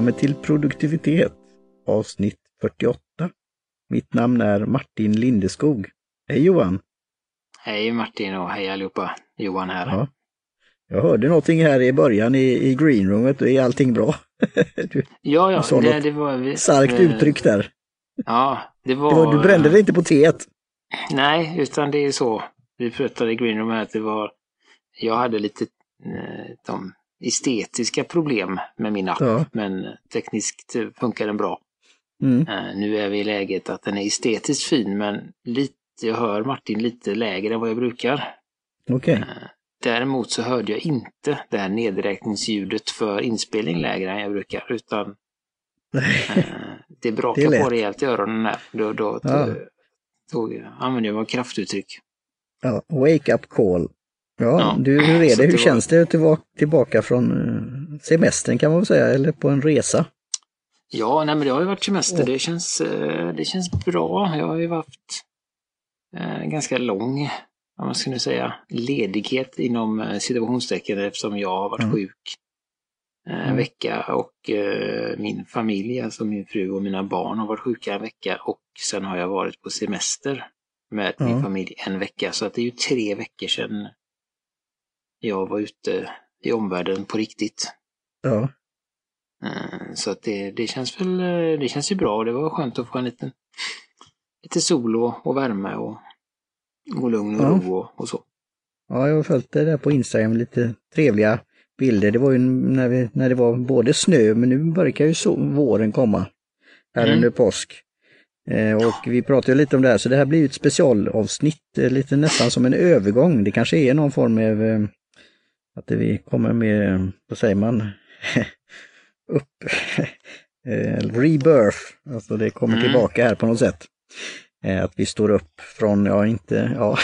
Välkommen till produktivitet avsnitt 48. Mitt namn är Martin Lindeskog. Hej Johan! Hej Martin och hej allihopa! Johan här. Ja. Jag hörde någonting här i början i, i greenroomet, är allting bra? du, ja, ja, det, det, det var... Starkt eh, uttryck där. Ja, det var... det var... Du brände dig inte på teet? Nej, utan det är så. Vi pratade i greenroomet att det var... Jag hade lite eh, de estetiska problem med min app, ja. men tekniskt funkar den bra. Mm. Uh, nu är vi i läget att den är estetiskt fin, men lite, jag hör Martin lite lägre än vad jag brukar. Okay. Uh, däremot så hörde jag inte det här nedräkningsljudet för inspelning lägre än jag brukar, utan uh, det brakar på rejält i öronen där. Då, då, ja. då använde jag kraftuttryck. Ja, wake up call. Ja, ja. Du, hur är det? Hur det känns det att vara tillbaka från eh, semestern kan man väl säga, eller på en resa? Ja, nej men det har ju varit semester. Det känns, eh, det känns bra. Jag har ju haft eh, ganska lång, vad man skulle säga, ledighet inom situationstecken eftersom jag har varit mm. sjuk en mm. vecka och min familj, alltså min fru och mina barn har varit sjuka en vecka och sen har jag varit på semester med mm. min familj en vecka. Så att det är ju tre veckor sedan jag var ute i omvärlden på riktigt. Ja. Eh, så att det, det känns väl, eh, det känns ju bra. Det var skönt att få en liten, lite sol och, och värme och, och lugn och ja. ro och, och, så. Ja, jag har följt det där på Instagram, lite trevliga bilder. Det var ju när, vi, när det var både snö, men nu börjar ju så, våren komma här mm. under påsk. Eh, och vi pratade lite om det här, så det här blir ett specialavsnitt, lite nästan som en övergång. Det kanske är någon form av att vi kommer med, vad säger man, upp, eh, rebirth, alltså det kommer mm. tillbaka här på något sätt. Eh, att vi står upp från, ja inte, ja.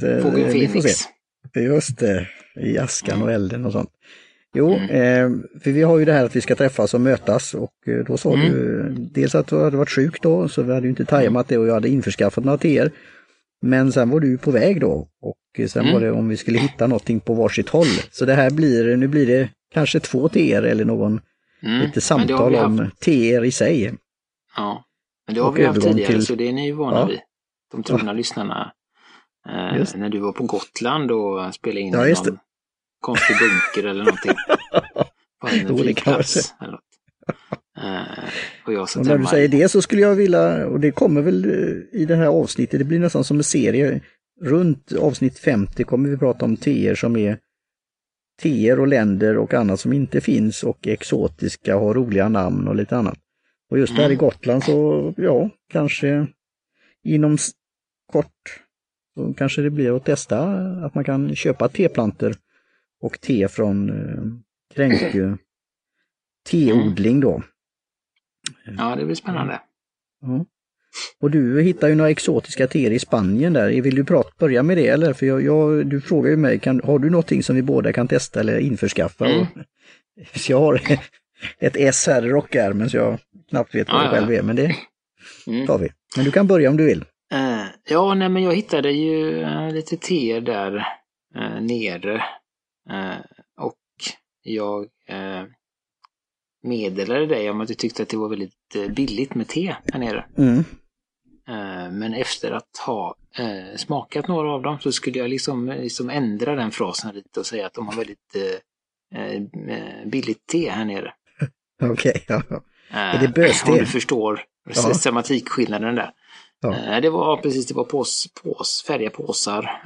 Fågel Fenix. Just det, i askan och elden och sånt. Jo, mm. eh, för vi har ju det här att vi ska träffas och mötas och eh, då sa mm. du dels att du hade varit sjuk då, så vi hade ju inte tajmat det och jag hade införskaffat några teer. Men sen var du på väg då och sen mm. var det om vi skulle hitta någonting på varsitt håll. Så det här blir, nu blir det kanske två teer eller någon mm. lite samtal om teer i sig. Ja, men det har och vi haft tidigare till... så det är ni ju vana ja. vid. De trogna ja. lyssnarna. Eh, när du var på Gotland och spelade in ja, någon konstig bunker eller någonting. På en flygplats. Eller något. Uh, och jag och när du säger det så skulle jag vilja, och det kommer väl eh, i det här avsnittet, det blir nästan som en serie. Runt avsnitt 50 kommer vi prata om teer som är teer och länder och annat som inte finns och exotiska, har roliga namn och lite annat. Och just mm. i Gotland så, ja, kanske inom kort så kanske det blir att testa att man kan köpa teplanter och te från eh, Kränkö teodling då. Ja, det blir spännande. Ja. Och du hittar ju några exotiska teer i Spanien där. Vill du prata, börja med det eller? För jag, jag, du frågar ju mig, kan, har du någonting som vi båda kan testa eller införskaffa? Mm. så jag har ett S här i rockärmen så jag knappt vet vad ja, det själv är, men det mm. tar vi. Men du kan börja om du vill. Uh, ja, nej men jag hittade ju uh, lite teer där uh, nere. och jag meddelade dig om att du tyckte att det var väldigt eh, billigt med te här nere. Mm. Eh, men efter att ha eh, smakat några av dem så skulle jag liksom, liksom ändra den frasen lite och säga att de har väldigt billigt te här nere. Okej, okay, ja. Är det böste? Om du förstår ja. sematikskillnaden där. Ja. Det var precis, det var pås, pås, färdiga påsar.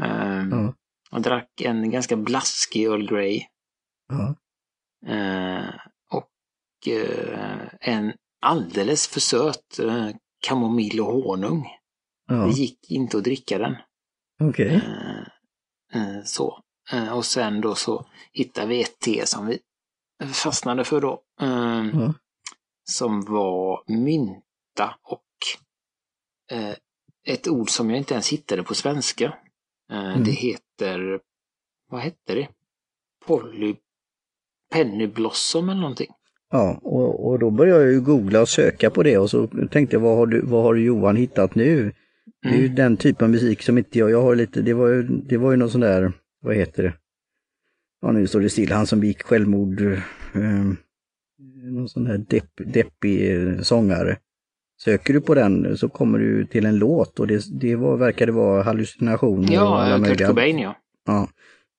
Ja. Jag drack en ganska blaskig Earl Grey. Ja en alldeles för söt eh, kamomill och honung. Ja. Det gick inte att dricka den. Okej. Okay. Eh, eh, så. Eh, och sen då så hittade vi ett te som vi fastnade för då. Eh, ja. Som var mynta och ett ord som jag inte ens hittade på svenska. Mm. Det heter, vad hette det? Poly, pennyblossom eller någonting. Ja, och, och då började jag ju googla och söka på det och så tänkte jag vad har, du, vad har Johan hittat nu? Det är ju mm. den typen av musik som inte jag, jag har lite, det var ju, det var ju någon sån där, vad heter det? ja nu står det still, han som begick självmord, eh, någon sån här depp, deppig eh, sångare. Söker du på den så kommer du till en låt och det, det var, verkade vara hallucinationer. Ja, Kurt Cobain ja. Ja,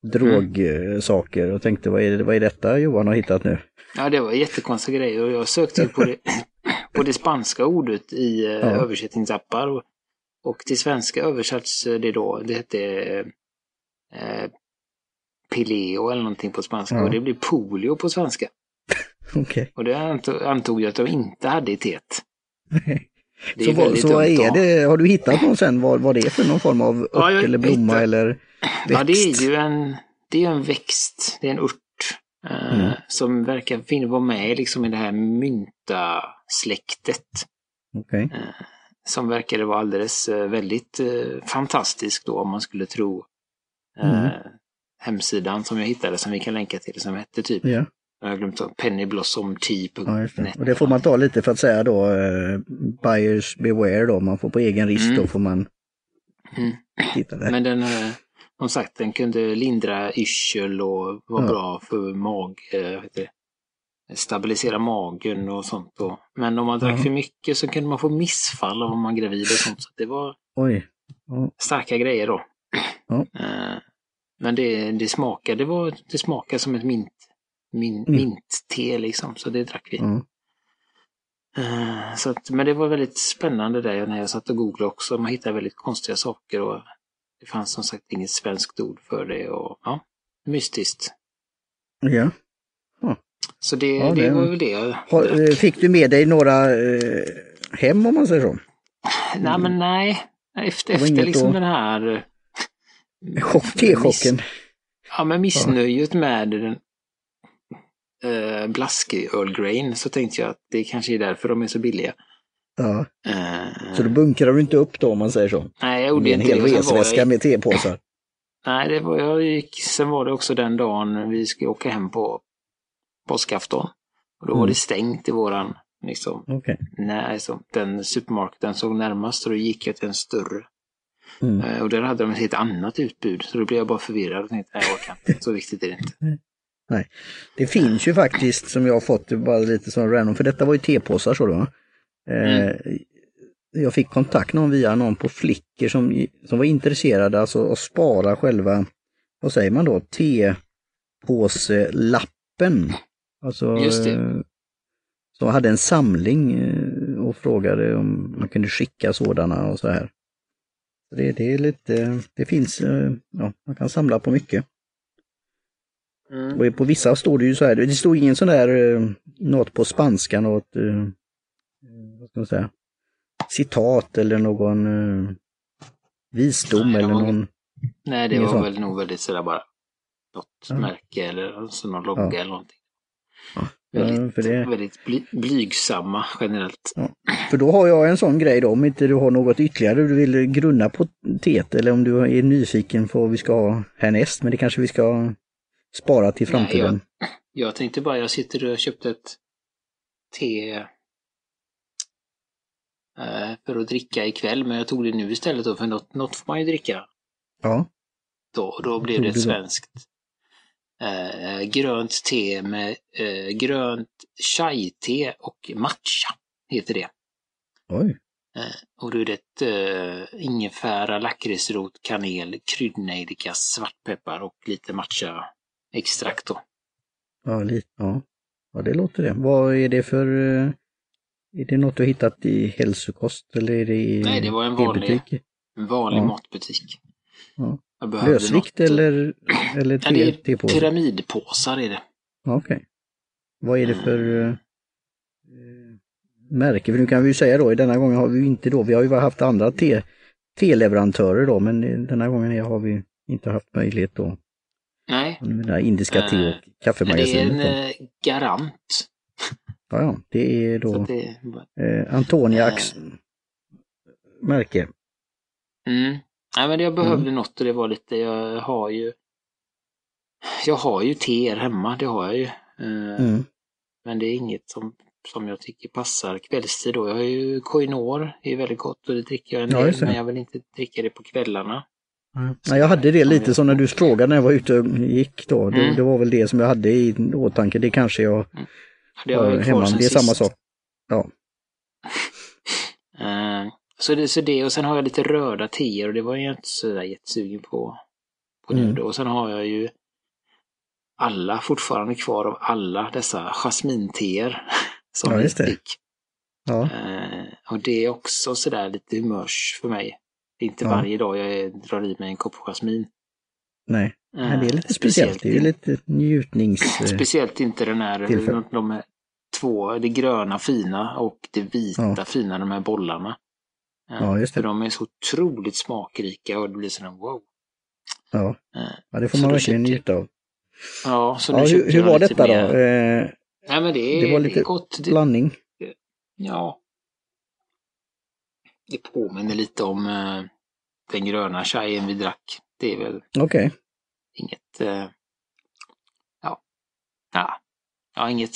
drogsaker mm. och tänkte vad är, det, vad är detta Johan har hittat nu? Ja, det var jättekonstiga grejer och jag sökte på det, på det spanska ordet i eh, ja. översättningsappar och, och till svenska översatts det då, det hette eh, pileo eller någonting på spanska ja. och det blir polio på svenska. Okay. Och det antog jag att de inte hade i teet. så vad, så är det, har du hittat någon sen vad, vad det är för någon form av ört ja, eller blomma hittar... eller växt? Ja, det är ju en, det är en växt, det är en ört eh, mm. som verkar vara med liksom i det här mynta-släktet. Okay. Eh, som verkade vara alldeles eh, väldigt fantastisk då om man skulle tro mm. hemsidan som jag hittade som vi kan länka till som hette typ yeah. Jag har glömt pennyblossomt.net. Ja, och det får man ta lite för att säga då, uh, buyers beware då, man får på egen risk mm. då får man mm. titta där. Men den, som sagt, den kunde lindra yrsel och vara ja. bra för mag, uh, det, stabilisera magen och sånt. Då. Men om man drack ja. för mycket så kunde man få missfall om man gravid och sånt. Så det var Oj. Ja. starka grejer då. Men det, det smakade, det, var, det smakade som ett mint min, mm. mintte liksom, så det drack vi. Mm. Uh, så att, men det var väldigt spännande där när jag satt och googlade också. Man hittade väldigt konstiga saker och det fanns som sagt inget svenskt ord för det och ja, mystiskt. Ja. Så det, ja, det, det, var väl det jag har, eh, Fick du med dig några eh, hem om man säger så? Nej men nej, efter, efter liksom den här... Techocken. Ja men missnöjet ja. med den eh, blaskig Earl Grain så tänkte jag att det kanske är därför de är så billiga. Ja. Uh, så då bunkrar du inte upp då om man säger så? Nej, jag gjorde inte det. En hel resväska med tepåsar? Nej, det var, jag gick, sen var det också den dagen vi skulle åka hem på påskafton. Och då mm. var det stängt i våran, liksom. Okay. Nej, så den supermarketen såg närmast och då gick jag till en större. Mm. Uh, och där hade de ett helt annat utbud. Så då blev jag bara förvirrad och tänkte, nej jag orkar inte. Så viktigt är det inte. Nej. Det finns ju faktiskt som jag har fått bara lite som random, för detta var ju tepåsar så då. Eh, mm. Jag fick kontakt någon via någon på Flickr som, som var intresserade alltså att spara själva, vad säger man då, tepåselappen. Alltså, Just det. som hade en samling eh, och frågade om man kunde skicka sådana och så här. Det, det är lite, det finns, eh, ja, man kan samla på mycket. Mm. Och på vissa står det ju så här, det står ingen sån där, något på spanska, något, ska man säga, citat eller någon uh, visdom nej, eller var, någon... Nej, det var sånt. väl nog väldigt sådär bara något ja. märke eller alltså någon logga ja. eller någonting. Ja. Väldigt, det... väldigt bly, blygsamma generellt. För då har jag en sån grej då, om inte du har något ytterligare du vill grunna på teet eller om du är nyfiken på vad vi ska ha härnäst, men det kanske vi ska spara till framtiden? Nej, jag, jag tänkte bara, jag sitter och köpte ett te eh, för att dricka ikväll, men jag tog det nu istället då, för något, något får man ju dricka. Ja. Då, då blev det ett svenskt eh, grönt te med eh, grönt chai-te och matcha, heter det. Oj. Eh, och då är det ett eh, ingefära, lakritsrot, kanel, kryddnejlika, svartpeppar och lite matcha extrakt då. Ja, lite, ja. ja, det låter det. Vad är det för... Eh, är det något du hittat i hälsokost eller är det i Nej, det var en vanlig, en vanlig ja. matbutik. Ja. Lösvikt något... eller, eller te, ja, det är pyramidpåsar är det. Okej. Okay. Vad är det för uh, märke? För nu kan vi ju säga då, denna gången har vi inte då, vi har ju haft andra te, televerantörer då, men denna gången har vi inte haft möjlighet då Nej. Indiska te och kaffemagasinet. Det är en eh, garant. Ja, ja, det är då det, eh, Antoniaks äh, märke. Mm. Nej, men jag behövde mm. något och det var lite, jag har ju jag har ju te hemma, det har jag ju. Eh, mm. Men det är inget som, som jag tycker passar kvällstid då. Jag har ju Koinor, det är väldigt gott och det dricker jag en del, ja, men jag vill inte dricka det på kvällarna. Nej, jag hade det lite som när du frågade när jag var ute och gick då. Mm. Det, det, var väl det som jag hade i åtanke. Det kanske jag mm. Det har jag hemma. Det är samma sak. Ja. uh, så, det, så det och sen har jag lite röda teer och det var jag inte så jättesugen på. på mm. nu Och sen har jag ju alla fortfarande kvar av alla dessa jasminteer som ja, just det. fick. Ja. Uh, och det är också sådär lite humörs för mig. Det är inte ja. varje dag jag drar i mig en kopp jasmin. Nej, men det är lite speciellt. speciellt. Det är lite njutnings... Speciellt inte den här, de, de här två, det gröna fina och det vita ja. fina, de här bollarna. Ja, just det. För de är så otroligt smakrika och det blir sådär wow. Ja, ja det får man verkligen njuta av. Ja, så ja, hur, hur var detta mer... då? Eh, Nej, men det, är, det var lite det gott. blandning. Ja, det påminner lite om uh, den gröna chayen vi drack. Det är väl okay. inget... Uh, ja. ja. Ja, inget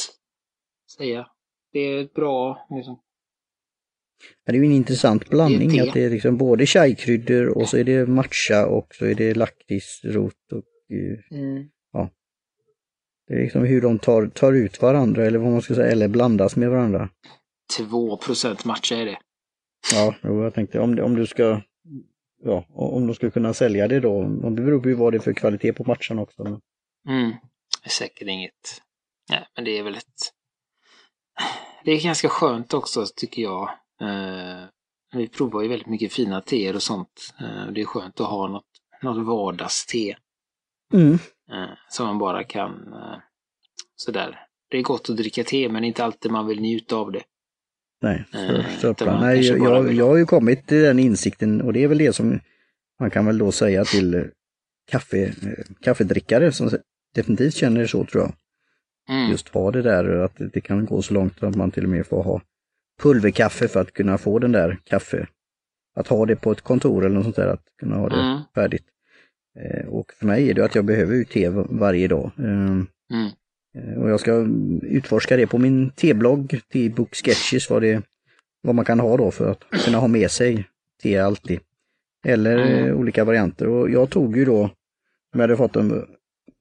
säga. Det är bra liksom. Ja, det är ju en intressant blandning det att det är liksom både chai-kryddor och så är det matcha och så är det lakritsrot och uh, mm. ja. Det är liksom hur de tar, tar ut varandra eller vad man ska säga, eller blandas med varandra. 2% matcha är det. Ja, jag tänkte om, om du ska ja, om de ska kunna sälja det då. Det beror på vad det är för kvalitet på matchen också. Mm, det är säkert inget. Nej, men det är väl ett... Det är ganska skönt också tycker jag. Eh, vi provar ju väldigt mycket fina teer och sånt. Eh, det är skönt att ha något, något vardagste. Mm. Eh, som man bara kan eh, sådär. Det är gott att dricka te men inte alltid man vill njuta av det. Nej, så, så Nej jag, jag, jag har ju kommit till den insikten och det är väl det som man kan väl då säga till eh, kaffe, eh, kaffedrickare som definitivt känner så tror jag. Mm. Just ha det där att det kan gå så långt att man till och med får ha pulverkaffe för att kunna få den där kaffe. Att ha det på ett kontor eller något sånt där, att kunna ha det mm. färdigt. Eh, och för mig är det att jag behöver ju te varje dag. Mm. Eh, och jag ska utforska det på min T-blogg, T-book Sketches, vad, det, vad man kan ha då för att kunna ha med sig te alltid. Eller mm. olika varianter. Och jag tog ju då, om jag hade fått en,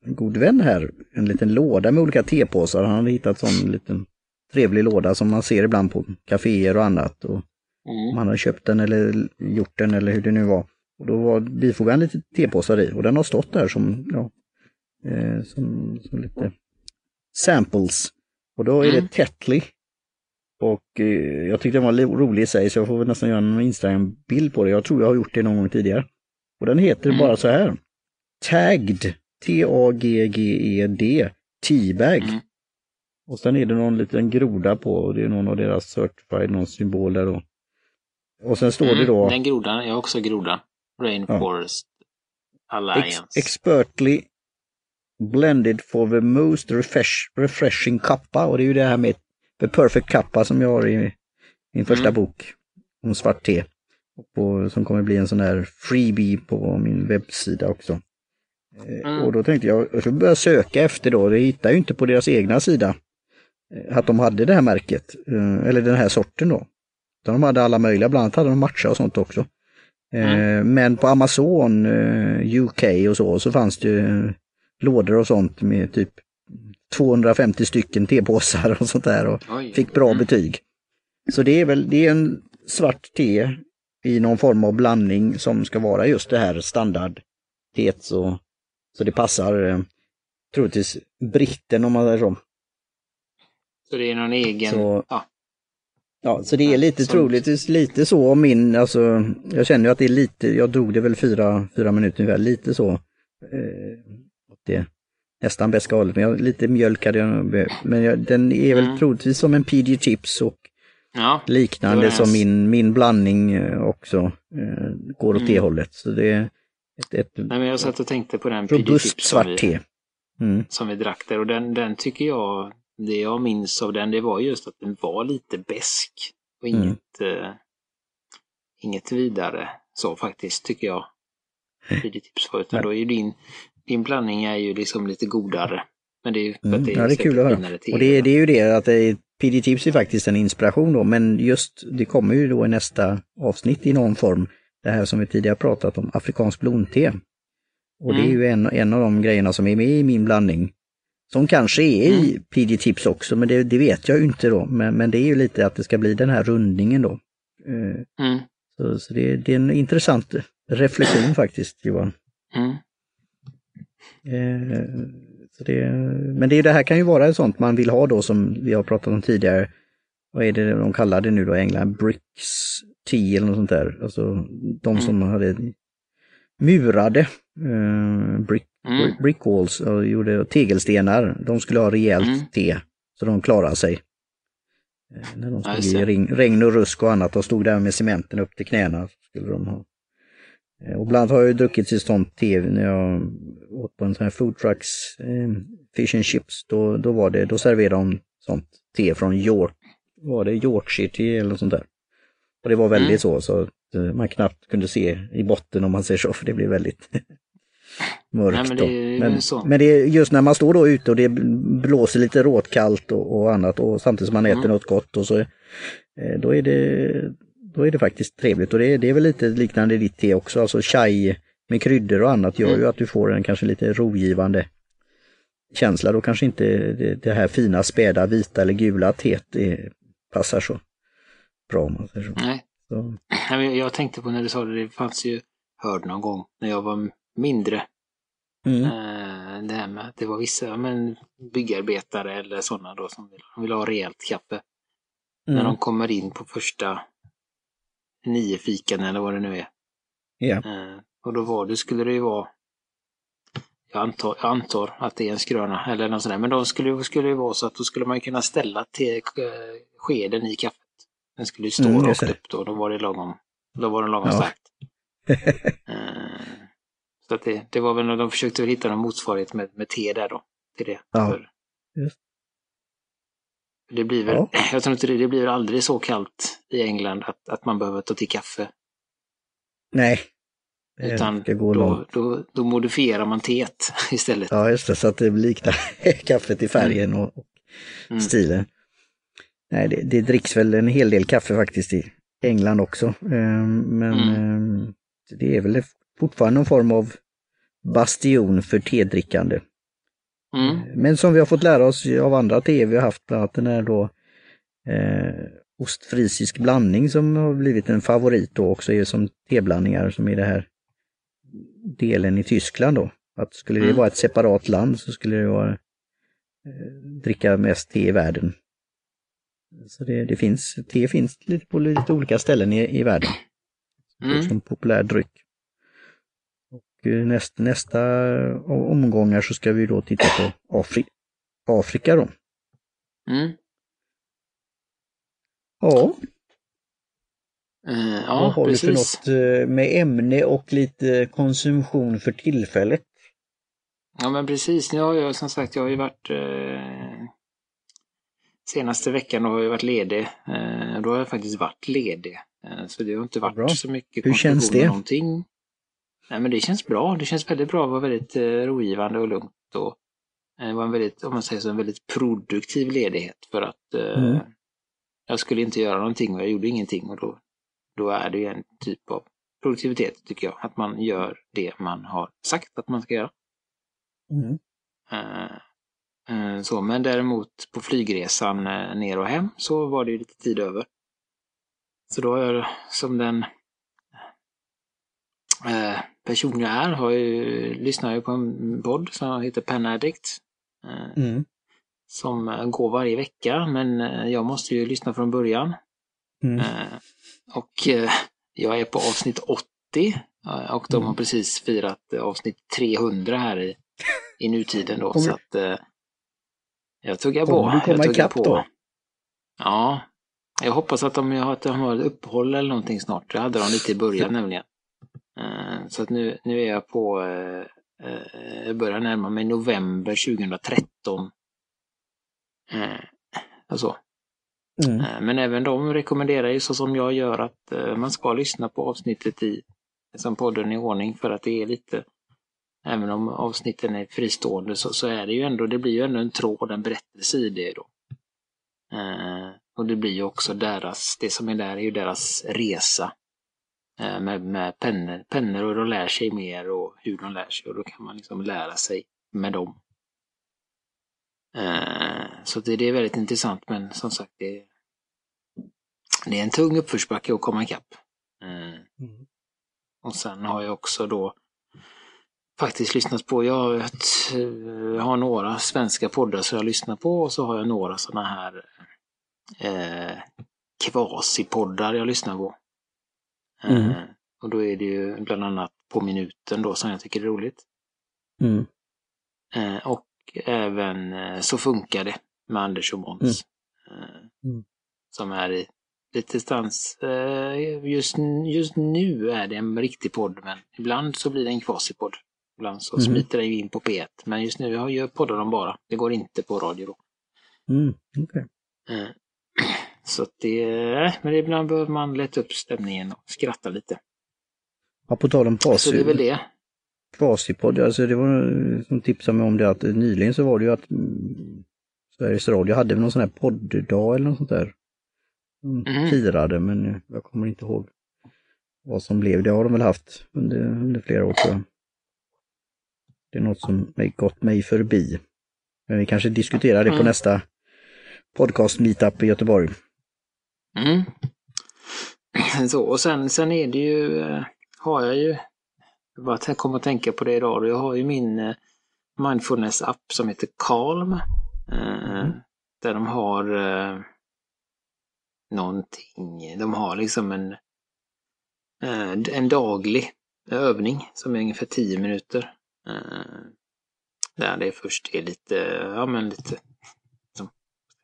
god vän här, en liten låda med olika tepåsar. Han hade hittat en sån liten trevlig låda som man ser ibland på kaféer och annat. Och mm. Man hade köpt den eller gjort den eller hur det nu var. Och då var bifogad lite tepåsar i och den har stått där som, ja, eh, som, som lite samples. Och då är mm. det Tetley. Och eh, jag tyckte den var rolig i sig så jag får väl nästan göra en Instagram-bild på det. Jag tror jag har gjort det någon gång tidigare. Och den heter mm. bara så här. Tagged. T-A-G-G-E-D. Teabag. Mm. Och sen är det någon liten groda på och det är någon av deras certified, någon symbol där då. Och sen står det mm, då... Den grodan, jag har också grodan. Rainforest ja. Alliance. Ex expertly blended for the most refresh, refreshing kappa och det är ju det här med The Perfect Kappa som jag har i min första mm. bok om svart te. På, som kommer bli en sån här freebie på min webbsida också. Eh, mm. Och då tänkte jag, jag ska börja söka efter då, det hittar ju inte på deras egna sida eh, att de hade det här märket, eh, eller den här sorten då. De hade alla möjliga, bland annat hade de matcha och sånt också. Mm. Men på Amazon UK och så, så fanns det lådor och sånt med typ 250 stycken tepåsar och sånt där och Oj. fick bra mm. betyg. Så det är väl det är en svart te i någon form av blandning som ska vara just det här standardteet så, så det passar eh, troligtvis britten om man säger så. Så det är någon egen... Så, ja. ja, så det är lite som... troligtvis lite så om min, alltså jag känner ju att det är lite, jag drog det väl fyra, fyra minuter ungefär, lite så. Eh, det nästan bästa hållet. Lite mjölk hade jag Men jag, den är väl mm. troligtvis som en PG Chips och ja, liknande som min, min blandning eh, också eh, går åt mm. det hållet. Så det är ett, ett, Nej, men jag satt och tänkte på den PG Chips svart som te. Mm. Som vi drack där och den, den tycker jag, det jag minns av den, det var just att den var lite besk och mm. inget, eh, inget vidare så faktiskt tycker jag. PG Tips var, utan då är ju din din blandning är ju liksom lite godare. Men det är ju för att mm. det är, ja, det är kul att höra. Och det, det är ju det att det PD Tips är faktiskt en inspiration då, men just det kommer ju då i nästa avsnitt i någon form det här som vi tidigare pratat om, afrikansk blomte. Och mm. det är ju en, en av de grejerna som är med i min blandning. Som kanske är i mm. PD Tips också, men det, det, vet jag ju inte då. Men, men det är ju lite att det ska bli den här rundningen då. Eh, mm. Så, så det, det, är en intressant reflektion faktiskt, Johan. Mm. Eh, så det, men det, det här kan ju vara ett sånt man vill ha då som vi har pratat om tidigare. Vad är det de kallar det nu då i England? Bricks tea eller något sånt där. Alltså de mm. som hade murade eh, brick, mm. brick walls och gjorde tegelstenar. De skulle ha rejält mm. te så de klarade sig. Eh, när de stod i regn och rusk och annat och stod där med cementen upp till knäna. Skulle de ha. Eh, och bland har jag ju druckit i sånt te när jag åt på en sån här food trucks, eh, fish and chips. Då, då, var det, då serverade de sånt te från York, var det Yorkshire te eller något sånt där. Och det var väldigt mm. så, så att eh, man knappt kunde se i botten om man säger så, för det blir väldigt mörkt. Nej, men, det men, men, det är just när man står då ute och det blåser lite råtkallt och, och annat och samtidigt som man äter mm. något gott och så, eh, då är det då är det faktiskt trevligt och det, det är väl lite liknande ditt te också, alltså chai med kryddor och annat gör mm. ju att du får en kanske lite rogivande känsla. Då kanske inte det, det här fina späda vita eller gula teet passar så bra om man säger så. Nej. så. Jag tänkte på när du sa det, det fanns ju, hörd någon gång när jag var mindre. Mm. Eh, det här med att det var vissa men, byggarbetare eller sådana då som vill, vill ha rejält kaffe. Mm. När de kommer in på första nio fikan eller vad det nu är. Ja. Eh, och då var det, skulle det ju vara jag antar, jag antar att det är en skröna eller något sånt där. Men då skulle, skulle det vara så att då skulle man kunna ställa till eh, skeden i kaffet. Den skulle ju stå mm, rakt upp då, då var det lagom, då var den lagom ja. starkt. uh, så att det, det var väl när de försökte hitta någon motsvarighet med, med te där då. Till det. Ja. För, det blir väl, ja. jag tror inte det, det blir aldrig så kallt i England att, att man behöver ta till kaffe. Nej. Utan då, då, då, modifierar man teet istället. Ja, just det, så att det liknar kaffet i färgen och, och mm. stilen. Nej, det, det dricks väl en hel del kaffe faktiskt i England också. Ehm, men mm. Ehm, det är väl fortfarande någon form av bastion för tedrickande. Mm. Men som vi har fått lära oss av andra te vi har haft, bland annat den här då eh, ostfrisisk blandning som har blivit en favorit då också är som teblandningar som är det här delen i Tyskland då. Att skulle det mm. vara ett separat land så skulle det vara eh, dricka mest te i världen. Så det, det finns, te finns lite på lite olika ställen i, i världen. Mm. Som populär dryck. Eh, nästa, nästa omgångar så ska vi då titta på Afri Afrika då. Mm. Ja. Uh, ja, Vad har precis. du för något eh, med ämne och lite konsumtion för tillfället? Ja men precis, nu har jag som sagt, jag har ju varit eh, senaste veckan har jag varit ledig. Eh, då har jag faktiskt varit ledig. Eh, så det har inte varit bra. så mycket Hur känns det? Någonting. Nej men det känns bra, det känns väldigt bra, det var väldigt eh, rogivande och lugnt. Och, eh, det var en väldigt, om man säger så, en väldigt produktiv ledighet för att eh, mm. jag skulle inte göra någonting och jag gjorde ingenting och då då är det en typ av produktivitet tycker jag. Att man gör det man har sagt att man ska göra. Mm. Uh, uh, så, men däremot på flygresan uh, ner och hem så var det lite tid över. Så då har jag som den person jag är, har ju, lyssnar jag på en podd som heter Pen Addict. Mm. Som går varje vecka, men jag måste ju lyssna från början. Mm. Och eh, jag är på avsnitt 80 och de har mm. precis firat avsnitt 300 här i, i nutiden då. så att eh, jag tuggar på. Kommer du komma ikapp då? Ja, jag hoppas att de, att de har ett uppehåll eller någonting snart. Det hade de lite i början nämligen. Uh, så att nu, nu är jag på, uh, uh, jag börjar närma mig november 2013. Uh, alltså, Mm. Eh, men även de rekommenderar ju så som jag gör att eh, man ska lyssna på avsnittet i som podden i ordning för att det är lite Även om avsnitten är fristående så, så är det ju ändå, det blir ju ändå en tråd, en berättelse i det då. Eh, och det blir ju också deras, det som är där är ju deras resa. Eh, med, med pennor, pennor och de lär sig mer och hur de lär sig och då kan man liksom lära sig med dem. Eh, så det, det är väldigt intressant men som sagt det, det är en tung uppförsbacke att komma ikapp. Mm. Och sen har jag också då faktiskt lyssnat på, jag har, ett, jag har några svenska poddar som jag lyssnar på och så har jag några sådana här eh, kvasipoddar jag lyssnar på. Mm. Eh, och då är det ju bland annat På minuten då som jag tycker är roligt. Mm. Eh, och även eh, Så funkar det med Anders och Måns. Mm. Mm. Som är i lite stans. Just, just nu är det en riktig podd men ibland så blir det en kvasipodd. Ibland så mm. smiter det in på P1. Men just nu jag poddar de bara. Det går inte på radio då. Mm, okay. Så det, men ibland behöver man lätta upp stämningen och skratta lite. Ja, på tal om kvasi. Så det är väl det. Kvasipodd, alltså det var som tipsade mig om det att nyligen så var det ju att mm, Sveriges Radio hade någon sån här podddag eller något sånt där. Mm. Firade, men jag kommer inte ihåg vad som blev. Det har de väl haft under, under flera år tror jag. Det är något som gått mig förbi. Men vi kanske diskuterar det på mm. nästa podcast meetup i Göteborg. Mm. Så, och sen, sen är det ju, eh, har jag ju, jag bara kom att tänka på det idag, jag har ju min eh, mindfulness-app som heter Calm. Eh, mm. Där de har någonting, de har liksom en, en daglig övning som är ungefär 10 minuter. Där det först är lite, ja men lite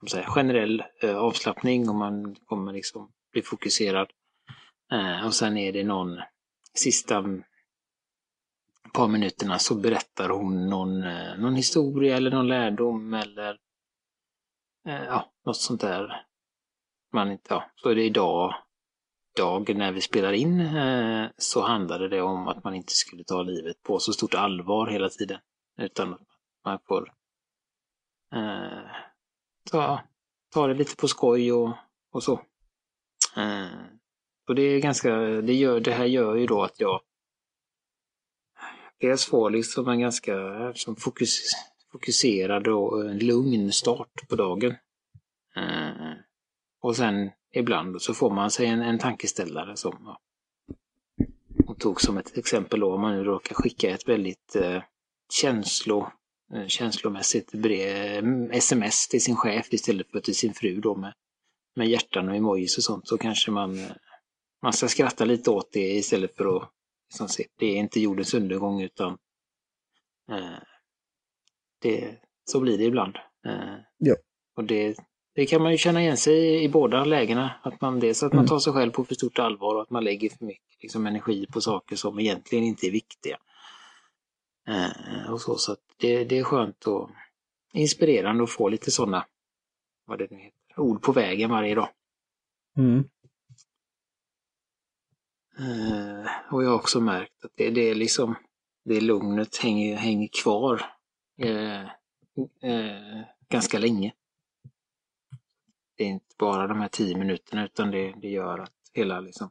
säga, generell eh, avslappning och man kommer liksom bli fokuserad. Eh, och sen är det någon sista par minuterna så berättar hon någon, eh, någon historia eller någon lärdom eller eh, ja, något sånt där. Man inte, ja, så är det idag, dag när vi spelar in, eh, så handlade det om att man inte skulle ta livet på så stort allvar hela tiden. Utan att man får eh, ta, ta det lite på skoj och, och så. Eh, och det är ganska, det, gör, det här gör ju då att jag dels får liksom en ganska som fokus, fokuserad och lugn start på dagen. Eh, och sen ibland så får man sig en, en tankeställare som ja, hon tog som ett exempel då om man nu råkar skicka ett väldigt eh, känslo, känslomässigt brev, sms till sin chef istället för till sin fru då med, med hjärtan och emojis och sånt så kanske man, eh, man ska skratta lite åt det istället för att liksom se, det är inte jordens undergång utan eh, det, så blir det ibland. Eh, ja. Och det, det kan man ju känna igen sig i båda lägena. Att man, dels att man mm. tar sig själv på för stort allvar och att man lägger för mycket liksom, energi på saker som egentligen inte är viktiga. Eh, och så, så det, det är skönt och inspirerande att få lite sådana, vad det nu heter, ord på vägen varje dag. Mm. Eh, och jag har också märkt att det, det är liksom, det lugnet hänger, hänger kvar eh, eh, ganska länge. Det är inte bara de här tio minuterna utan det, det gör att hela liksom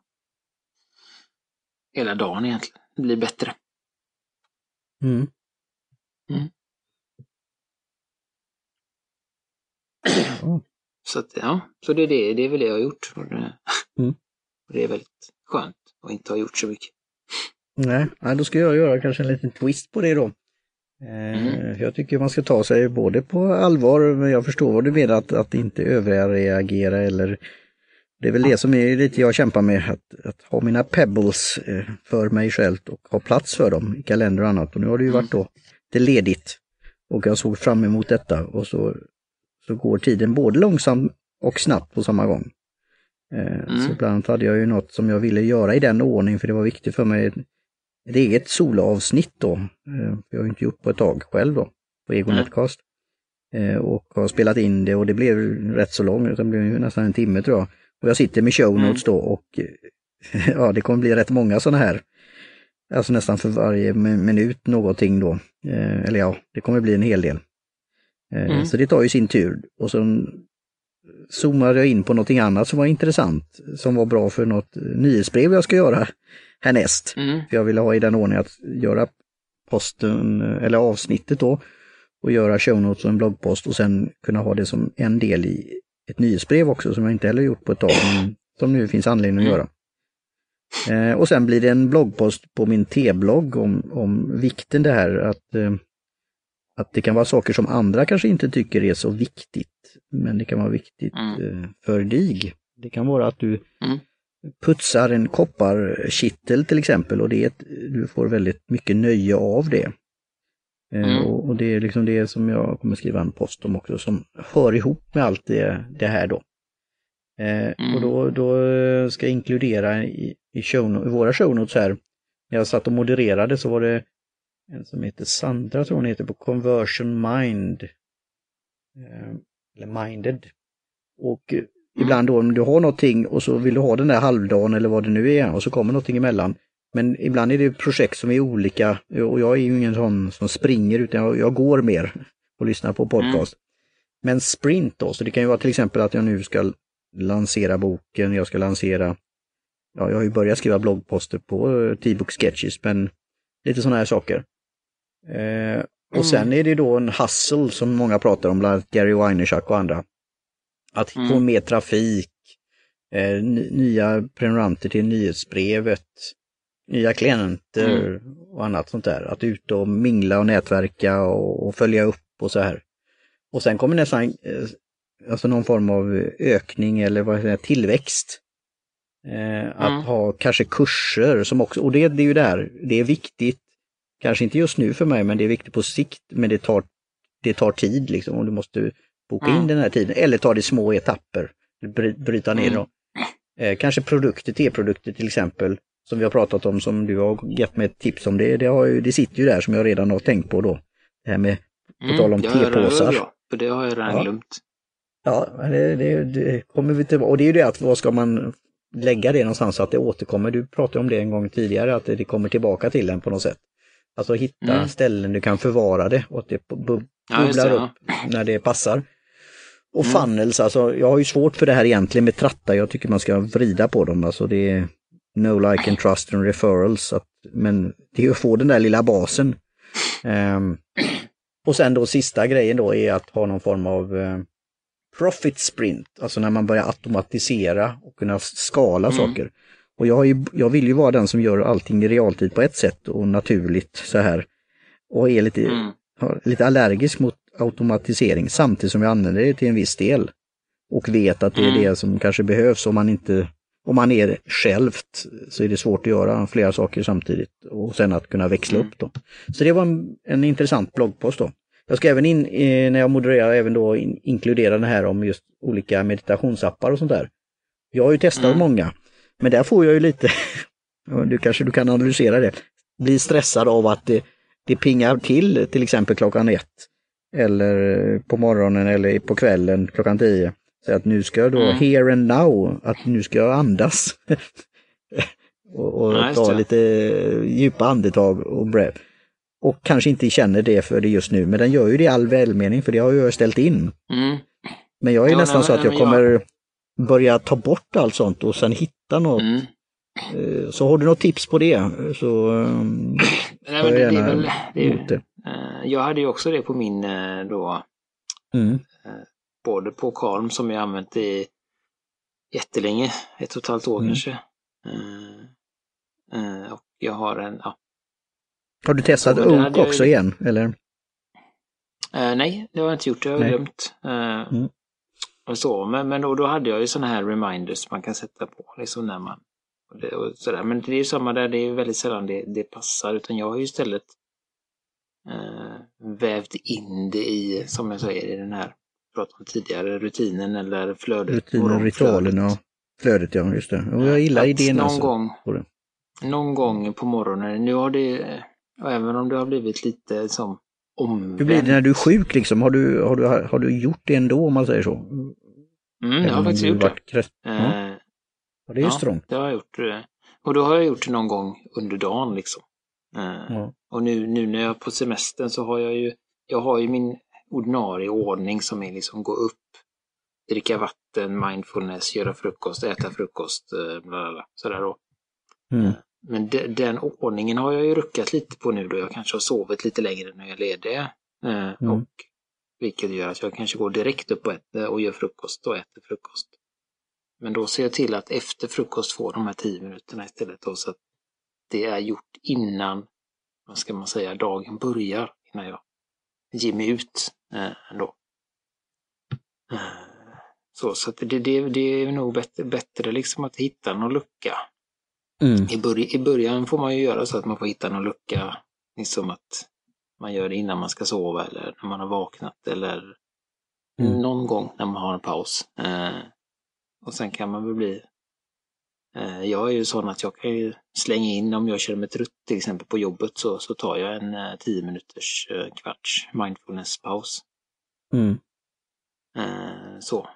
hela dagen egentligen blir bättre. Mm. Mm. Så att, ja, så det är det, det är väl det jag har gjort. Det, mm. det är väldigt skönt att inte ha gjort så mycket. Nej, då ska jag göra kanske en liten twist på det då. Eh, mm. Jag tycker man ska ta sig både på allvar, men jag förstår vad du menar, att, att inte överreagera eller det är väl det som är lite jag kämpar med, att, att ha mina pebbles eh, för mig själv och ha plats för dem i kalender och annat. Och nu har det ju varit då det ledigt och jag såg fram emot detta och så, så går tiden både långsamt och snabbt på samma gång. Eh, mm. Så bland annat hade jag ju något som jag ville göra i den ordning för det var viktigt för mig. Ett eget solavsnitt då. Eh, jag har inte gjort på ett tag själv då, på Ego mm. Och har spelat in det och det blev rätt så långt, det blev nästan en timme tror jag. Och jag sitter med show mm. notes då och ja, det kommer bli rätt många sådana här. Alltså nästan för varje minut någonting då. Eh, eller ja, det kommer bli en hel del. Eh, mm. Så det tar ju sin tur. Och så zoomade jag in på någonting annat som var intressant, som var bra för något nyhetsbrev jag ska göra härnäst. Mm. För jag ville ha i den ordningen att göra posten, eller avsnittet då, och göra show notes och en bloggpost och sen kunna ha det som en del i ett nyhetsbrev också som jag inte heller gjort på ett tag, men som nu finns anledning att mm. göra. Eh, och sen blir det en bloggpost på min T-blogg om, om vikten det här att, eh, att det kan vara saker som andra kanske inte tycker är så viktigt, men det kan vara viktigt mm. eh, för dig. Det kan vara att du mm. putsar en kopparkittel till exempel och det du får väldigt mycket nöje av det. Eh, mm. Och, och, det är liksom det som jag kommer skriva en post om också som hör ihop med allt det, det här då. Eh, mm. Och då, då ska jag inkludera i, i, show, i våra show notes här, när jag satt och modererade så var det en som heter Sandra, tror hon heter, på Conversion Mind. Eh, eller Minded. Och mm. ibland då om du har någonting och så vill du ha den där halvdagen eller vad det nu är och så kommer någonting emellan. Men ibland är det projekt som är olika och jag är ju ingen sån som springer utan jag, jag går mer och lyssnar på podcast. Mm. Men sprint då, så det kan ju vara till exempel att jag nu ska lansera boken, jag ska lansera, ja jag har ju börjat skriva bloggposter på uh, T-book sketches men lite sådana här saker. Eh, och mm. sen är det då en hustle som många pratar om, bland annat Gary Vaynerchuk och andra. Att mm. få mer trafik, eh, nya prenumeranter till nyhetsbrevet, nya klienter mm. och annat sånt där. Att ut och mingla och nätverka och, och, följa upp och så här. Och sen kommer nästan eh, alltså någon form av ökning eller vad säger, tillväxt. Eh, att mm. ha kanske kurser som också, och det, det är ju där, det är viktigt, kanske inte just nu för mig, men det är viktigt på sikt, men det tar, det tar tid liksom och du måste boka mm. in den här tiden eller ta det i små etapper, bryta ner mm. dem. Eh, kanske produkter, T-produkter till exempel, som vi har pratat om, som du har gett mig ett tips om, det, det, har ju, det sitter ju där som jag redan har tänkt på då. Det här med, på mm, tal om tepåsar. Ja, för det har jag redan ja. glömt. Ja, det, det, det kommer vi till, och det är ju det att vad ska man lägga det någonstans så att det återkommer. Du pratade om det en gång tidigare, att det kommer tillbaka till en på något sätt. Alltså hitta mm. ställen du kan förvara det och att det bubblar ja, upp när det passar. Och mm. funnels, alltså jag har ju svårt för det här egentligen med trattar, jag tycker man ska vrida på dem. Alltså det no like and trust and referrals. Att, men det är att få den där lilla basen. Um, och sen då sista grejen då är att ha någon form av uh, profit sprint, alltså när man börjar automatisera och kunna skala mm. saker. Och jag, ju, jag, vill ju vara den som gör allting i realtid på ett sätt och naturligt så här. Och är lite, mm. lite allergisk mot automatisering samtidigt som jag använder det till en viss del. Och vet att det är mm. det som kanske behövs om man inte om man är självt så är det svårt att göra flera saker samtidigt och sen att kunna växla mm. upp. Då. Så det var en, en intressant bloggpost. då. Jag ska även in, eh, när jag modererar, även då in, inkludera det här om just olika meditationsappar och sånt där. Jag har ju testat mm. många, men där får jag ju lite, du kanske du kan analysera det, bli stressad av att det, det pingar till till exempel klockan ett eller på morgonen eller på kvällen klockan tio. Så att nu ska jag då, mm. here and now, att nu ska jag andas. och, och nice, ta lite djupa andetag och breath. Och kanske inte känner det för det just nu, men den gör ju det i all välmening för det har jag ställt in. Mm. Men jag är ja, nästan nej, så att jag kommer jag... börja ta bort allt sånt och sen hitta något. Mm. Eh, så har du något tips på det så um, nej, men det, jag gärna det väl, det är, uh, Jag hade ju också det på min då mm både på Kalm som jag använt i jättelänge, ett och ett halvt år mm. kanske. Uh, uh, och jag har en, ja. Har du testat Oak också jag... igen, eller? Uh, nej, det har jag inte gjort, det har jag glömt. Mm. Och så, men, men då, då hade jag ju sådana här reminders man kan sätta på, liksom när man och det, och sådär. Men det är ju samma där, det är väldigt sällan det, det passar, utan jag har ju istället vävt in det i, som jag säger, i den här pratade om tidigare, rutinen eller flödet. Rutinen, ritualen och flödet ja, just det. Och jag gillar idén någon alltså. Gång, någon gång på morgonen, nu har det, även om det har blivit lite som omvänt. Hur blir det när du är sjuk liksom? Har du, har du, har du gjort det ändå om man säger så? Mm, jag har faktiskt gjort det. Krest... Ja. Eh, ja. det är ju ja, strångt. det har jag gjort. Eh, och då har jag gjort det någon gång under dagen liksom. Eh, ja. Och nu, nu när jag är på semestern så har jag ju, jag har ju min ordinarie ordning som är liksom gå upp, dricka vatten, mindfulness, göra frukost, äta frukost, bla bla bla. Sådär då. Mm. Men de, den ordningen har jag ju ruckat lite på nu då jag kanske har sovit lite längre när jag är ledig. Eh, Mm. och, vilket gör att jag kanske går direkt upp och, äter, och gör frukost och äter frukost. Men då ser jag till att efter frukost få de här tio minuterna istället då, så att det är gjort innan, vad ska man säga, dagen börjar. Innan jag ger mig ut eh, ändå. Eh, så så det, det, det är nog bättre, bättre liksom att hitta någon lucka Mm. i, börj I början får man ju göra så att man får hitta någon lucka, liksom att man gör det innan man ska sova eller när man har vaknat eller Mm. någon gång när man har en paus. Eh, och sen kan man väl bli... Eh, jag är ju sån att jag kan ju slänga in, om jag känner mig trött till exempel på jobbet, så, så tar jag en eh, 10 minuters eh, kvarts mindfulness-paus. Mm. Eh, så.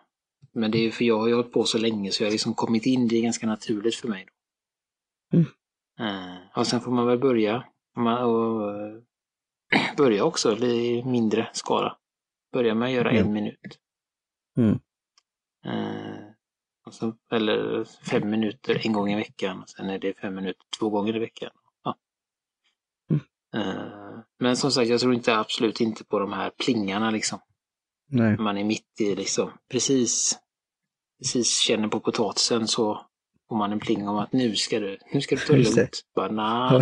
Men det är ju för jag har ju hållit på så länge så jag har liksom kommit in, det är ganska naturligt för mig. Då. Mm. Eh, och sen får man väl börja. Man, och, eh, börja också i mindre skala. Börja med att göra Mm. en minut. Mm. Eh, och så, eller fem minuter en gång i veckan. Sen är det fem minuter två gånger i veckan. Ja. Mm. Eh, men som sagt, jag tror inte absolut inte på de här plingarna liksom. Nej. Man är mitt i liksom, precis, precis känner på potatisen så får man en pling om att nu ska du, nu ska du ta lugnt. Bara, nah,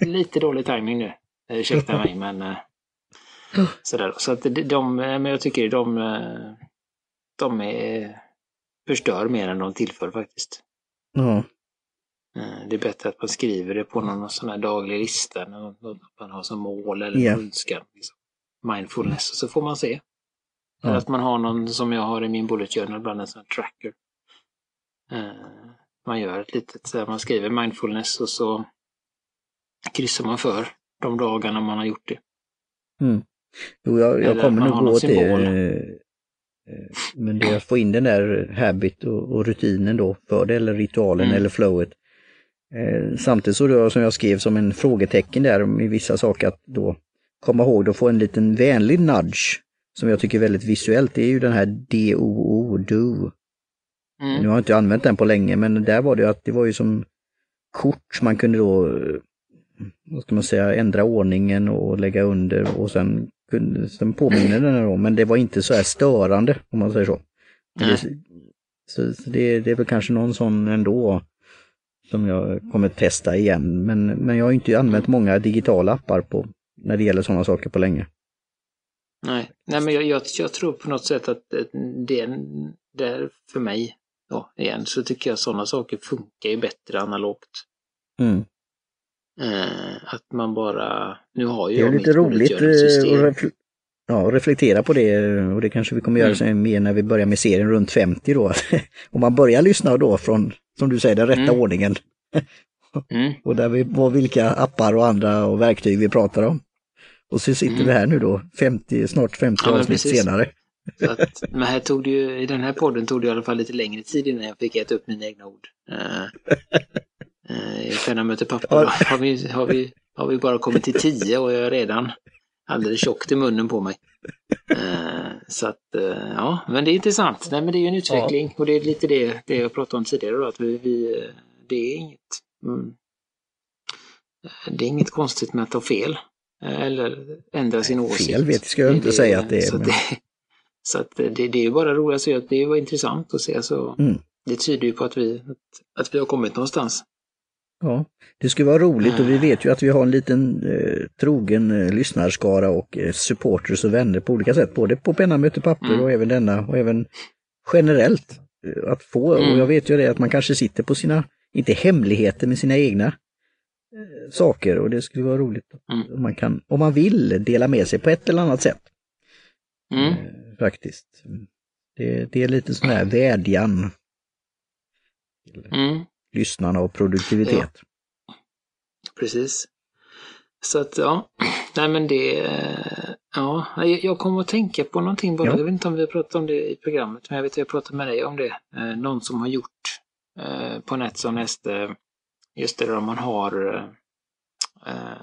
lite dålig timing nu. Eh, Ursäkta mig, men eh, sådär. Så att de, de, men jag tycker de, de är, förstör mer än de tillför faktiskt. Eh, Det är bättre att man skriver det på någon sån här daglig lista, något man har som mål eller Ja. önskan. Liksom. Mindfulness, och så får man se. Ja. Eller att man har någon som jag har i min bullet journal, ibland en sån här tracker. Eh, Man gör ett litet, man skriver mindfulness och så kryssar man för de dagarna man har gjort det. Mm. Jo, jag, jag kommer nog gå någon Men det att få in den där habit och, och rutinen då för det, eller ritualen Mm. eller flowet. Eh, samtidigt så då, som jag skrev som en frågetecken där med vissa saker att då komma ihåg att få en liten vänlig nudge som jag tycker är väldigt visuellt. Det är ju den här DOO, do. Nu Mm. har jag inte använt den på länge, men där var det att det var ju som kort man kunde då, eh, vad ska man säga, ändra ordningen och lägga under och sen, kunde, sen påminner den då, men det var inte så här störande om man säger så. Det, så, så det, det är väl kanske någon sån ändå som jag kommer testa igen, men, men jag har inte använt många digitala appar på, när det gäller sådana saker på länge. Nej, Nej men jag, jag, jag tror på något sätt att eh, det, det är för mig, då, igen, så tycker jag sådana saker funkar ju bättre analogt. Mm. Eh, att man bara, nu har ju Det är lite roligt eh, att ja, reflektera på det och det kanske vi kommer göra Mm. mer när vi börjar med serien runt 50 då. Om man börjar lyssna då från, som du säger, den rätta Mm. ordningen Mm. och där vi, vad, vilka appar och andra och verktyg vi pratar om. Och så sitter Mm. vi här nu då, 50, snart 50 Ja, avsnitt precis. senare. Så att, men här tog det ju, i den här podden tog det i alla fall lite längre tid innan jag fick äta upp mina egna ord. Uh, uh, penna möter papper då. Har vi, har, vi, har vi bara kommit till tio och jag är redan alldeles tjockt i munnen på mig. Eh, så att, eh, ja, men det är intressant. Nej, men det är ju en utveckling och det är lite det, det jag pratade om tidigare då, att vi, vi eh, det är inget, mm, det är inget konstigt med att ta fel. eh, Eller ändra sin åsikt. Fel vet ska jag inte säga att det är. Så, Men, det, så att det, det är ju bara roligt att se att det var intressant att se. Så Mm. Det tyder ju på att vi, att, att vi har kommit någonstans. Ja, det skulle vara roligt och vi vet ju att vi har en liten eh, trogen eh, lyssnarskara och eh, supporters och vänner på olika sätt, både på penna möter papper Mm. och även denna och även generellt. eh, Att få, och Mm. jag vet ju det att man kanske sitter på sina, inte hemligheter, men sina egna eh, saker och det skulle vara roligt Mm. om man kan, om man vill, dela med sig på ett eller annat sätt. Mm. Eh, faktiskt. Det, det är lite sån här vädjan Mm. Lyssnarna och produktivitet. Precis. Så att ja, nej men det, eh, ja, jag- kommer att tänka på någonting bara. Ja. Jag vet inte om vi har pratat om det i programmet, men jag vet att jag pratade med dig om det. Eh, någon som har gjort eh, på Netson nästa, just det där man har,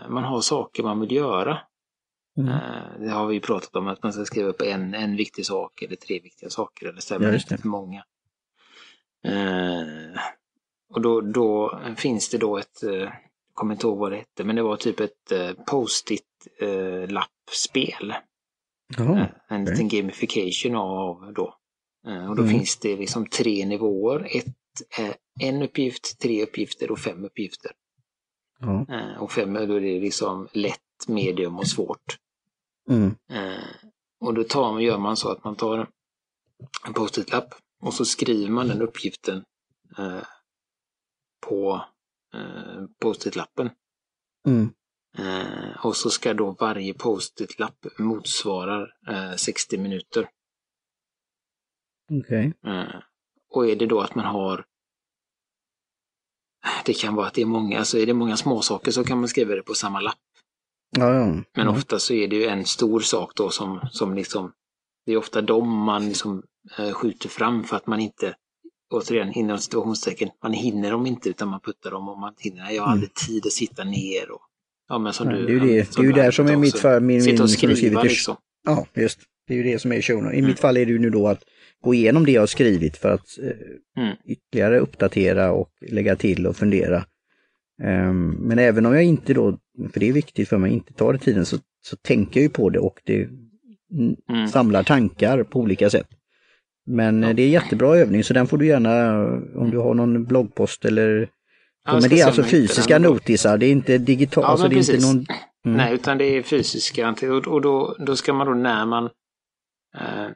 man har saker man vill göra. Mm. Det har vi pratat om, att man ska skriva upp en, en viktig sak eller tre viktiga saker eller så, inte för många. Eh, och då, då finns det då ett, jag kommer inte ihåg vad det hette, men det var typ ett post-it lappspel. Oh, en liten gamification av då. Och då mm. finns det liksom tre nivåer. Ett, en uppgift, tre uppgifter och fem uppgifter. Ja. Och fem, då är det liksom lätt, medium och svårt. Mm. Och då tar man, gör man så att man tar en post-it-lapp och så skriver man den uppgiften eh, på eh, post-it-lappen. Mm. Eh, och så ska då varje post-it-lapp motsvara 60 minuter. Okej. Okay. och är det då att man har det kan vara att det är många, alltså är det många småsaker så kan man skriva det på samma lapp. Ja, ja. Men mm. ofta så är det ju en stor sak då som, som liksom, det är ofta de man liksom äh, skjuter fram för att man inte, återigen inom situationstecken, man hinner dem inte utan man puttar dem och man hinner, jag har aldrig mm. tid att sitta ner och Ja, men som Nej, du, det är ju det, det, är ju där som är mitt fall. Min, Sitta och skriva liksom. Ja, just. Det är ju det som är showen. I mm. mitt fall är det ju nu då att gå igenom det jag har skrivit för att eh, mm. ytterligare uppdatera och lägga till och fundera. Um, men även om jag inte då, för det är viktigt för mig, inte tar det tiden så, så tänker jag ju på det och det mm. samlar tankar på olika sätt. Men ja. det är jättebra övning så den får du gärna, om du har någon bloggpost eller Ja, men det är alltså fysiska notisar, det är inte digitalt. Ja, alltså det är inte någon... Mm. Nej, utan det är fysiska. Och då, då ska man då när man... Eh,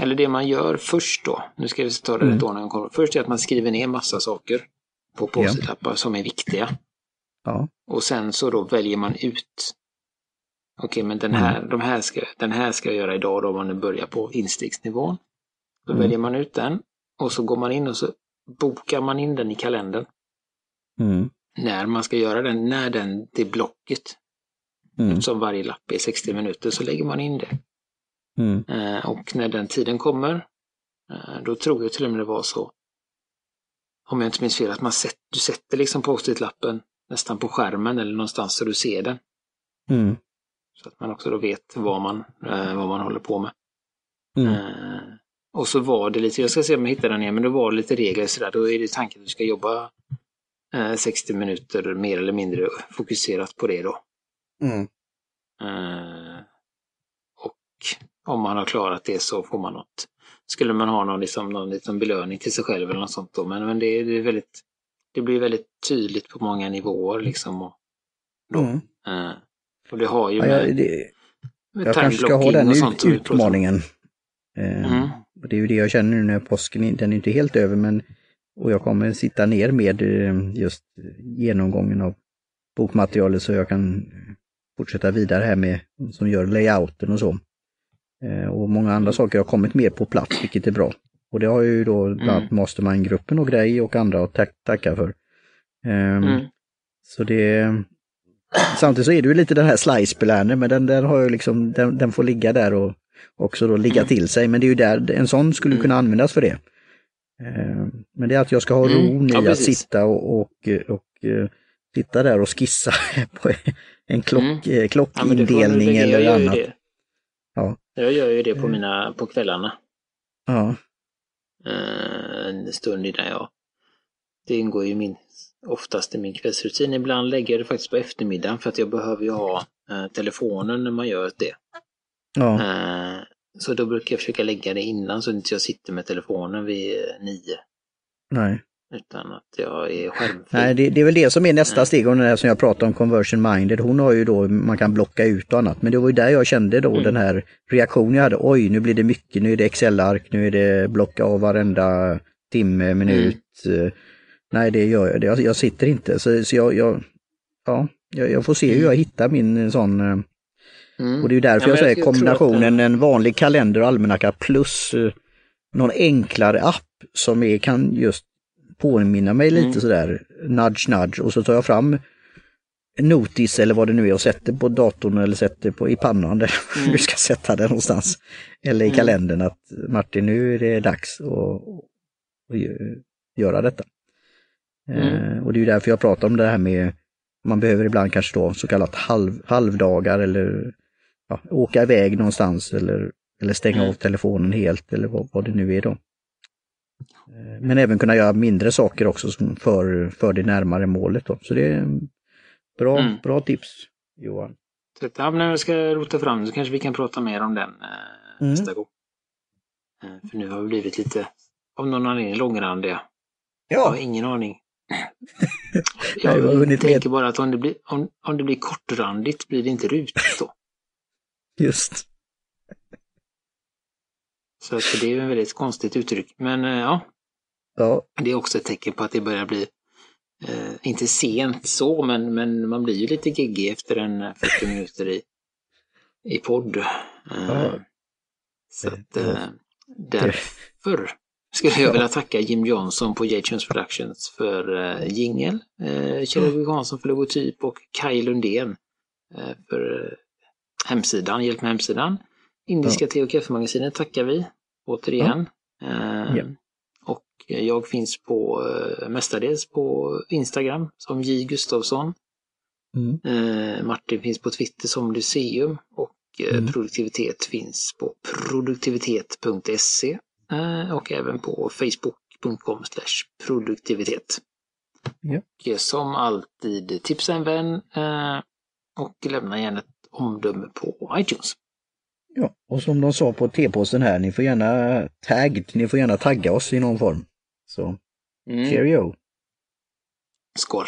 eller det man gör först då, nu ska vi ta det mm. rätt ordning. Först är att man skriver ner massa saker på post-it-lappar ja. som är viktiga. Ja. Och sen så då väljer man ut Okej, men den här, mm. de här ska, den här ska jag göra idag då om man börjar på instegsnivån. Då mm. väljer man ut den och så går man in och så bokar man in den i kalendern. Mm. När man ska göra den, när den, det blocket. Mm. Som varje lapp är 60 minuter så lägger man in det. Mm. Eh, och när den tiden kommer, eh, då tror jag till och med det var så, om jag inte minns fel, att man sätter, du sätter liksom post-it-lappen nästan på skärmen eller någonstans så du ser den. Mm. Så att man också då vet vad man, eh, vad man håller på med. Mm. Och så var det lite, jag ska se om jag hittar den igen, men då var det lite regler sådär. Då är det tanken att du ska jobba 60 eh, minuter mer eller mindre fokuserat på det då. Mm. Eh, och om man har klarat det så får man något. Skulle man ha någon, liksom, någon liten belöning till sig själv eller något sånt då. Men, men det, det, är väldigt, det blir väldigt tydligt på många nivåer liksom. Och, då. Mm. Eh, och det har ju med, ja, det, med Jag kanske ska ha den ut, utmaningen. Mm. Det är ju det jag känner nu när påsken, den är inte helt över men och jag kommer sitta ner med eh, just genomgången av bokmaterialet så jag kan fortsätta vidare här med som gör layouten och så. Eh, och många andra saker har kommit mer på plats, vilket är bra. Och det har ju då bland annat mm. Mastermind-gruppen och grej och andra att tack, tacka för. Um, mm. Så det... Samtidigt så är det ju lite den här slice men den, den har ju liksom, den, den, får ligga där och också då ligga mm. till sig. Men det är ju där, en sån skulle kunna användas för det. Eh, men det är att jag ska ha mm. ron i ja, att sitta och, och, och, eh, sitta där och skissa på en klock, mm. Eh, klockindelning ja, eller annat. Ja. Jag gör ju det på mina, på kvällarna. Ja. En stund innan jag... Det ingår ju min, oftast i min kvällsrutin. Ibland lägger jag det faktiskt på eftermiddagen för att jag behöver ju ha telefonen när man gör det. Ja. Så då brukar jag försöka lägga det innan så att inte jag sitter med telefonen vid nio. Nej. Utan att jag är skärmfri. Nej, det, det, är väl det som är nästa steg och det här som jag pratade om, conversion minded. Hon har ju då, man kan blocka ut och annat. Men det var ju där jag kände då mm. den här reaktionen jag hade. Oj, nu blir det mycket, nu är det Excel-ark, nu är det blocka av varenda timme, minut. Mm. Nej, det gör jag. Jag, jag sitter inte. Så, så jag, jag, ja, jag, jag får se hur jag mm. hittar min sån eh, Mm. Och det är därför ja, jag säger kombinationen den... en vanlig kalender och almanacka plus uh, någon enklare app som är, kan just påminna mig lite mm. sådär, nudge nudge och så tar jag fram Notis eller vad det nu är och sätter på datorn eller sätter på i pannan där mm. du ska sätta den någonstans. Eller i mm. kalendern att Martin nu är det dags att, att göra detta. Mm. Eh, och det är därför jag pratar om det här med man behöver ibland kanske då så kallat halv, halvdagar eller ja, åka iväg någonstans eller, eller stänga mm. av telefonen helt eller vad, vad det nu är då. Eh, men även kunna göra mindre saker också för, för det närmare målet. Då. Så det är bra, mm. bra tips Johan. Ja, när vi ska rota fram så kanske vi kan prata mer om den eh, mm. nästa gång. Eh, för nu har vi blivit lite, av någon anledning, långrandiga. Ja. Jag har ingen aning. jag jag tänker bara att om det, blir, om, om det blir kortrandigt blir det inte rutigt då. Just. Så det är ju ett väldigt konstigt uttryck. Men eh, ja, ja. det är också ett tecken på att det börjar bli, eh, inte sent så, men, men man blir ju lite giggig efter en 40 minuter i, i podd. Eh, ja. Så att eh, därför skulle jag vilja tacka Jim Johnson på J-Tunes Productions för eh, jingel, eh, Kjell. Hansson för logotyp och Kaj Lundén eh, för hemsidan, hjälp med hemsidan. Indiska ja. te och kaffemagasinet tackar vi återigen. Ja. Eh, ja. Och jag finns på eh, mestadels på Instagram som J Gustavsson. Mm. Eh, Martin finns på Twitter som Lyceum och mm. produktivitet finns på produktivitet.se och även på facebook.com produktivitet. Ja. Och som alltid tipsa en vän och lämna gärna ett omdöme på iTunes. Ja, och som de sa på T-posten här, ni får gärna tagg, ni får gärna tagga oss i någon form. Så, mm. cheerio! Skål!